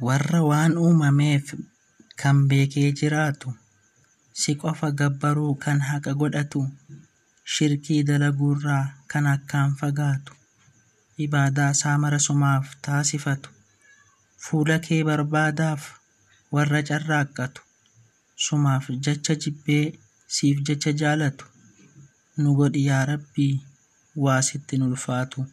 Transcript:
warra waan uumameef kan beekee jiraatu si qofa gabbaruu kan haqa godhatu shirkii dalaguurraa kan akkaan fagaatu ibaadaa saamara marasumaaf taasifatu fuula kee barbaadaaf warra carraaqqatu sumaaf jecha jibbee siif jecha jaalatu nu godhi yaa rabbii waa sittin ulfaatu